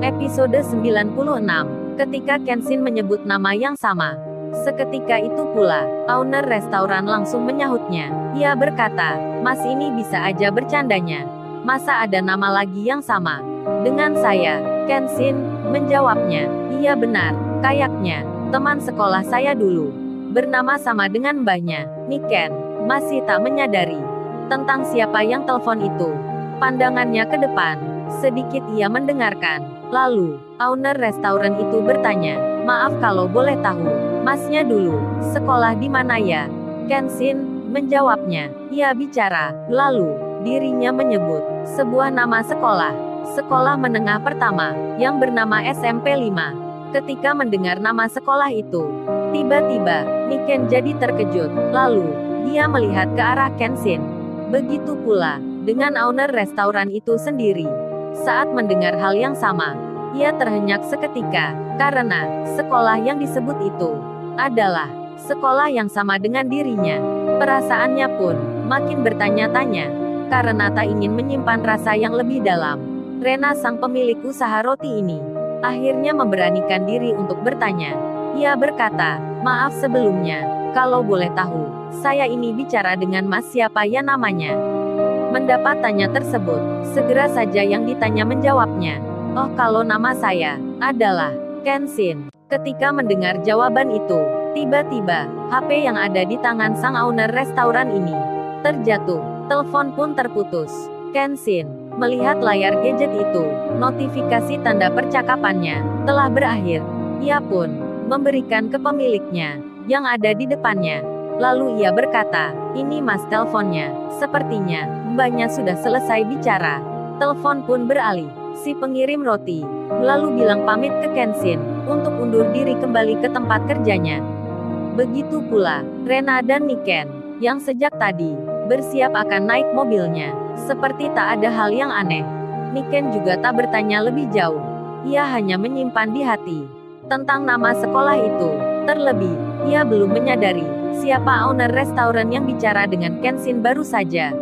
Episode 96. Ketika Kenshin menyebut nama yang sama. Seketika itu pula, owner restoran langsung menyahutnya. Ia berkata, Mas ini bisa aja bercandanya. Masa ada nama lagi yang sama? Dengan saya, Kenshin, menjawabnya. Iya benar, kayaknya, teman sekolah saya dulu. Bernama sama dengan mbahnya, Niken. Masih tak menyadari tentang siapa yang telepon itu. Pandangannya ke depan, sedikit ia mendengarkan. Lalu, owner restoran itu bertanya, maaf kalau boleh tahu, masnya dulu, sekolah di mana ya? Kenshin, menjawabnya, ia bicara, lalu, dirinya menyebut, sebuah nama sekolah, sekolah menengah pertama, yang bernama SMP 5. Ketika mendengar nama sekolah itu, tiba-tiba, Niken jadi terkejut, lalu, dia melihat ke arah Kenshin. Begitu pula, dengan owner restoran itu sendiri. Saat mendengar hal yang sama, ia terhenyak seketika, karena sekolah yang disebut itu adalah sekolah yang sama dengan dirinya. Perasaannya pun makin bertanya-tanya, karena tak ingin menyimpan rasa yang lebih dalam. Rena sang pemilik usaha roti ini, akhirnya memberanikan diri untuk bertanya. Ia berkata, maaf sebelumnya, kalau boleh tahu, saya ini bicara dengan mas siapa ya namanya? Mendapat tanya tersebut, segera saja yang ditanya menjawabnya. Oh kalau nama saya, adalah, Kenshin. Ketika mendengar jawaban itu, tiba-tiba, HP yang ada di tangan sang owner restoran ini, terjatuh. Telepon pun terputus. Kenshin, melihat layar gadget itu, notifikasi tanda percakapannya, telah berakhir. Ia pun, memberikan ke pemiliknya, yang ada di depannya. Lalu ia berkata, ini mas teleponnya, sepertinya, mbaknya sudah selesai bicara. Telepon pun beralih. Si pengirim roti, lalu bilang pamit ke Kenshin, untuk undur diri kembali ke tempat kerjanya. Begitu pula, Rena dan Niken, yang sejak tadi, bersiap akan naik mobilnya. Seperti tak ada hal yang aneh. Niken juga tak bertanya lebih jauh. Ia hanya menyimpan di hati. Tentang nama sekolah itu. Terlebih, ia belum menyadari, siapa owner restoran yang bicara dengan Kenshin baru saja.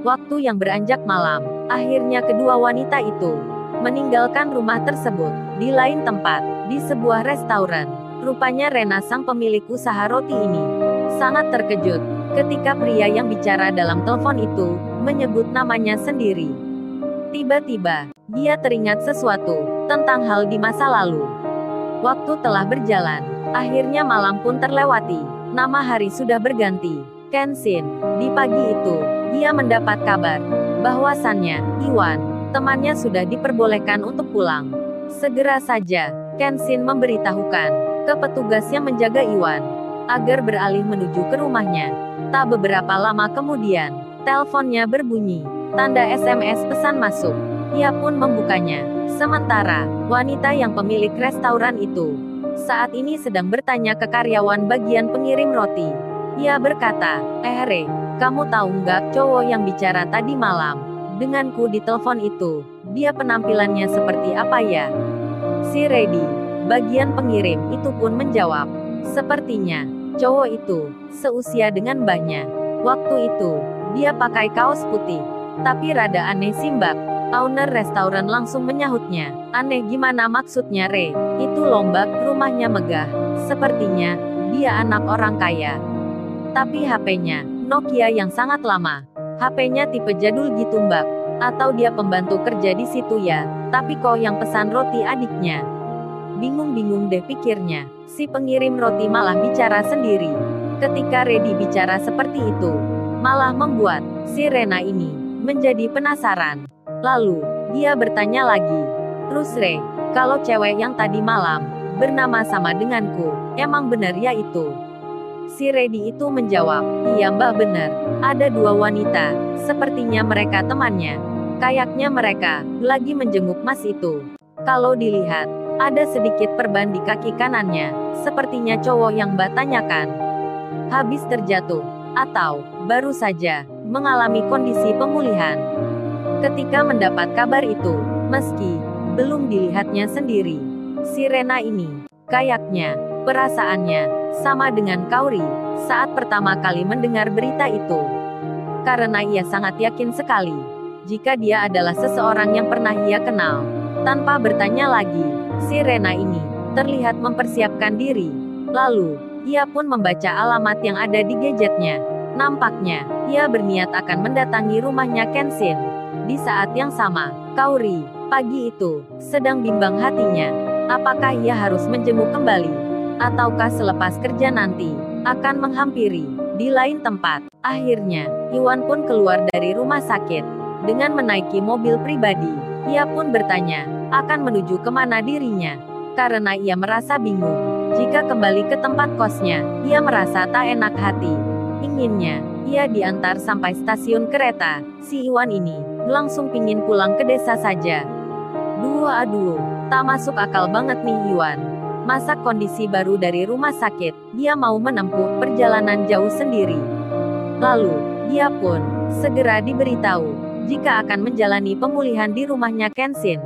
Waktu yang beranjak malam, akhirnya kedua wanita itu meninggalkan rumah tersebut di lain tempat, di sebuah restoran. Rupanya Rena sang pemilik usaha roti ini sangat terkejut ketika pria yang bicara dalam telepon itu menyebut namanya sendiri. Tiba-tiba, dia teringat sesuatu tentang hal di masa lalu. Waktu telah berjalan, akhirnya malam pun terlewati. Nama hari sudah berganti. Kenshin, di pagi itu, dia mendapat kabar bahwasannya Iwan, temannya sudah diperbolehkan untuk pulang. Segera saja, Kenshin memberitahukan ke petugas yang menjaga Iwan agar beralih menuju ke rumahnya. Tak beberapa lama kemudian, teleponnya berbunyi, tanda SMS pesan masuk. Ia pun membukanya. Sementara, wanita yang pemilik restoran itu saat ini sedang bertanya ke karyawan bagian pengirim roti. Ia berkata, eh Re, kamu tahu nggak cowok yang bicara tadi malam? Denganku di telepon itu, dia penampilannya seperti apa ya? Si Reddy, bagian pengirim itu pun menjawab, sepertinya, cowok itu, seusia dengan mbahnya. Waktu itu, dia pakai kaos putih, tapi rada aneh simbak. Owner restoran langsung menyahutnya. Aneh gimana maksudnya Re? Itu lombak, rumahnya megah. Sepertinya, dia anak orang kaya. Tapi HP-nya, Nokia yang sangat lama. HP-nya tipe jadul gitu mbak. Atau dia pembantu kerja di situ ya. Tapi kok yang pesan roti adiknya. Bingung-bingung deh pikirnya. Si pengirim roti malah bicara sendiri. Ketika Redi bicara seperti itu, malah membuat si Rena ini menjadi penasaran. Lalu, dia bertanya lagi. Terus Re, kalau cewek yang tadi malam, bernama sama denganku, emang benar ya itu? Si Redi itu menjawab, iya mbak benar, ada dua wanita, sepertinya mereka temannya. Kayaknya mereka, lagi menjenguk mas itu. Kalau dilihat, ada sedikit perban di kaki kanannya, sepertinya cowok yang mbak tanyakan. Habis terjatuh, atau, baru saja, mengalami kondisi pemulihan. Ketika mendapat kabar itu, meski, belum dilihatnya sendiri, si Rena ini, kayaknya, perasaannya, sama dengan Kauri, saat pertama kali mendengar berita itu. Karena ia sangat yakin sekali, jika dia adalah seseorang yang pernah ia kenal. Tanpa bertanya lagi, si Rena ini terlihat mempersiapkan diri. Lalu, ia pun membaca alamat yang ada di gadgetnya. Nampaknya, ia berniat akan mendatangi rumahnya Kenshin. Di saat yang sama, Kauri, pagi itu, sedang bimbang hatinya. Apakah ia harus menjenguk kembali? Ataukah selepas kerja nanti, akan menghampiri, di lain tempat. Akhirnya, Iwan pun keluar dari rumah sakit. Dengan menaiki mobil pribadi, ia pun bertanya, akan menuju ke mana dirinya. Karena ia merasa bingung. Jika kembali ke tempat kosnya, ia merasa tak enak hati. Inginnya, ia diantar sampai stasiun kereta. Si Iwan ini, langsung pingin pulang ke desa saja. Dua aduh, tak masuk akal banget nih Iwan. Masa kondisi baru dari rumah sakit, dia mau menempuh perjalanan jauh sendiri. Lalu, dia pun segera diberitahu jika akan menjalani pemulihan di rumahnya Kenshin.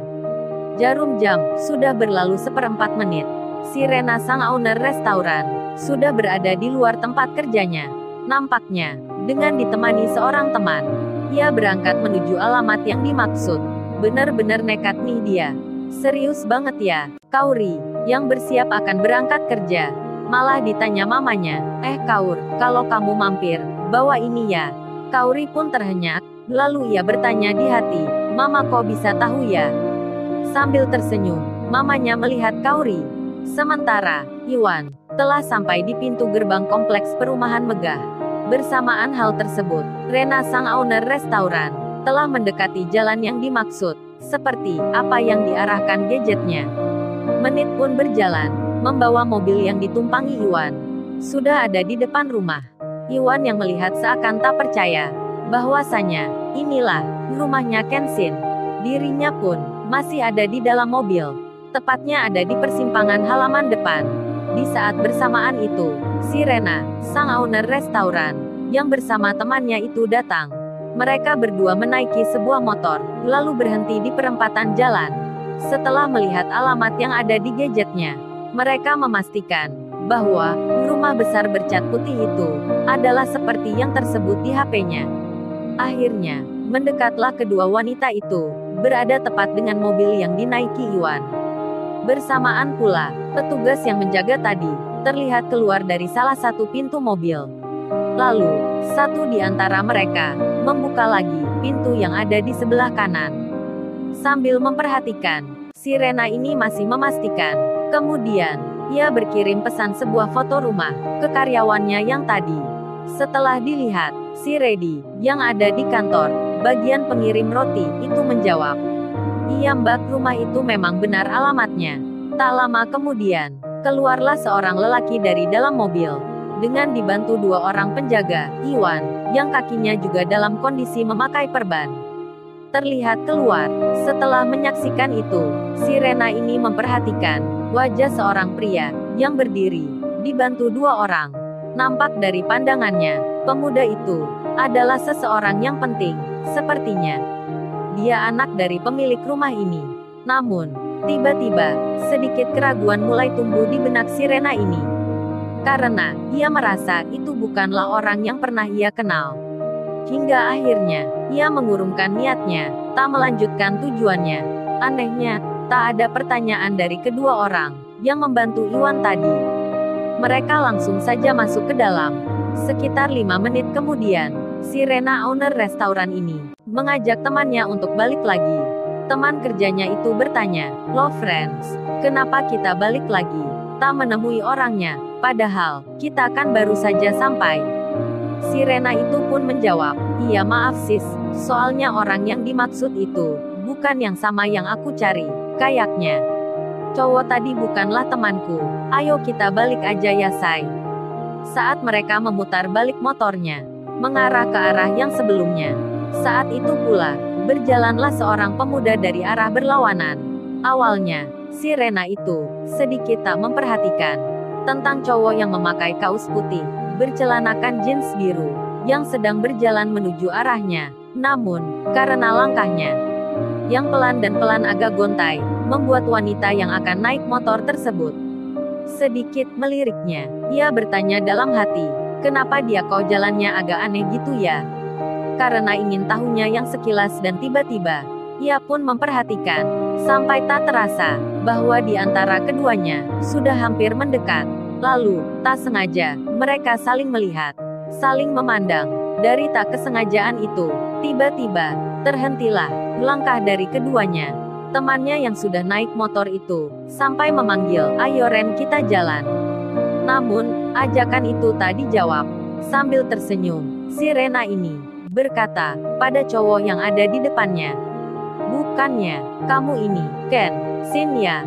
Jarum jam sudah berlalu seperempat menit. Si Rena sang owner restoran, sudah berada di luar tempat kerjanya. Nampaknya, dengan ditemani seorang teman, ia berangkat menuju alamat yang dimaksud. Benar-benar nekat nih dia. Serius banget ya, Kauri, yang bersiap akan berangkat kerja. Malah ditanya mamanya, eh Kaur, kalau kamu mampir, bawa ini ya. Kauri pun terhenyak, lalu ia bertanya di hati, Mama kok bisa tahu ya? Sambil tersenyum, mamanya melihat Kauri, Sementara, Iwan telah sampai di pintu gerbang kompleks perumahan megah. Bersamaan hal tersebut, Rena sang owner restoran telah mendekati jalan yang dimaksud, seperti apa yang diarahkan gadgetnya. Menit pun berjalan, membawa mobil yang ditumpangi Iwan. Sudah ada di depan rumah. Iwan yang melihat seakan tak percaya, bahwasanya, inilah, rumahnya Kenshin. Dirinya pun, masih ada di dalam mobil tepatnya ada di persimpangan halaman depan. Di saat bersamaan itu, si Rena, sang owner restoran, yang bersama temannya itu datang. Mereka berdua menaiki sebuah motor, lalu berhenti di perempatan jalan. Setelah melihat alamat yang ada di gadgetnya, mereka memastikan bahwa rumah besar bercat putih itu adalah seperti yang tersebut di HP-nya. Akhirnya, mendekatlah kedua wanita itu, berada tepat dengan mobil yang dinaiki Iwan. Bersamaan pula, petugas yang menjaga tadi terlihat keluar dari salah satu pintu mobil. Lalu, satu di antara mereka membuka lagi pintu yang ada di sebelah kanan. Sambil memperhatikan, si Rena ini masih memastikan. Kemudian, ia berkirim pesan sebuah foto rumah ke karyawannya yang tadi. Setelah dilihat, si Redi yang ada di kantor bagian pengirim roti itu menjawab, Iya mbak, rumah itu memang benar alamatnya. Tak lama kemudian, keluarlah seorang lelaki dari dalam mobil. Dengan dibantu dua orang penjaga, Iwan, yang kakinya juga dalam kondisi memakai perban. Terlihat keluar, setelah menyaksikan itu, si Rena ini memperhatikan wajah seorang pria yang berdiri, dibantu dua orang. Nampak dari pandangannya, pemuda itu adalah seseorang yang penting, sepertinya dia anak dari pemilik rumah ini. Namun, tiba-tiba, sedikit keraguan mulai tumbuh di benak si Rena ini. Karena, ia merasa itu bukanlah orang yang pernah ia kenal. Hingga akhirnya, ia mengurungkan niatnya, tak melanjutkan tujuannya. Anehnya, tak ada pertanyaan dari kedua orang yang membantu Iwan tadi. Mereka langsung saja masuk ke dalam. Sekitar lima menit kemudian, si Rena owner restoran ini mengajak temannya untuk balik lagi. Teman kerjanya itu bertanya, Lo friends, kenapa kita balik lagi? Tak menemui orangnya, padahal, kita kan baru saja sampai. Si Rena itu pun menjawab, iya maaf sis, soalnya orang yang dimaksud itu, bukan yang sama yang aku cari, kayaknya. Cowok tadi bukanlah temanku, ayo kita balik aja ya say. Saat mereka memutar balik motornya, mengarah ke arah yang sebelumnya, saat itu pula, berjalanlah seorang pemuda dari arah berlawanan. Awalnya, si Rena itu sedikit tak memperhatikan tentang cowok yang memakai kaos putih, bercelanakan jeans biru, yang sedang berjalan menuju arahnya. Namun, karena langkahnya yang pelan dan pelan agak gontai, membuat wanita yang akan naik motor tersebut sedikit meliriknya. Ia bertanya dalam hati, kenapa dia kok jalannya agak aneh gitu ya? karena ingin tahunya yang sekilas dan tiba-tiba, Ia pun memperhatikan, sampai tak terasa, bahwa di antara keduanya, sudah hampir mendekat. Lalu, tak sengaja, mereka saling melihat, saling memandang. Dari tak kesengajaan itu, tiba-tiba, terhentilah, langkah dari keduanya. Temannya yang sudah naik motor itu, sampai memanggil, ayo Ren kita jalan. Namun, ajakan itu tak dijawab. Sambil tersenyum, si Rena ini, berkata, pada cowok yang ada di depannya. Bukannya, kamu ini, Ken, Sin ya,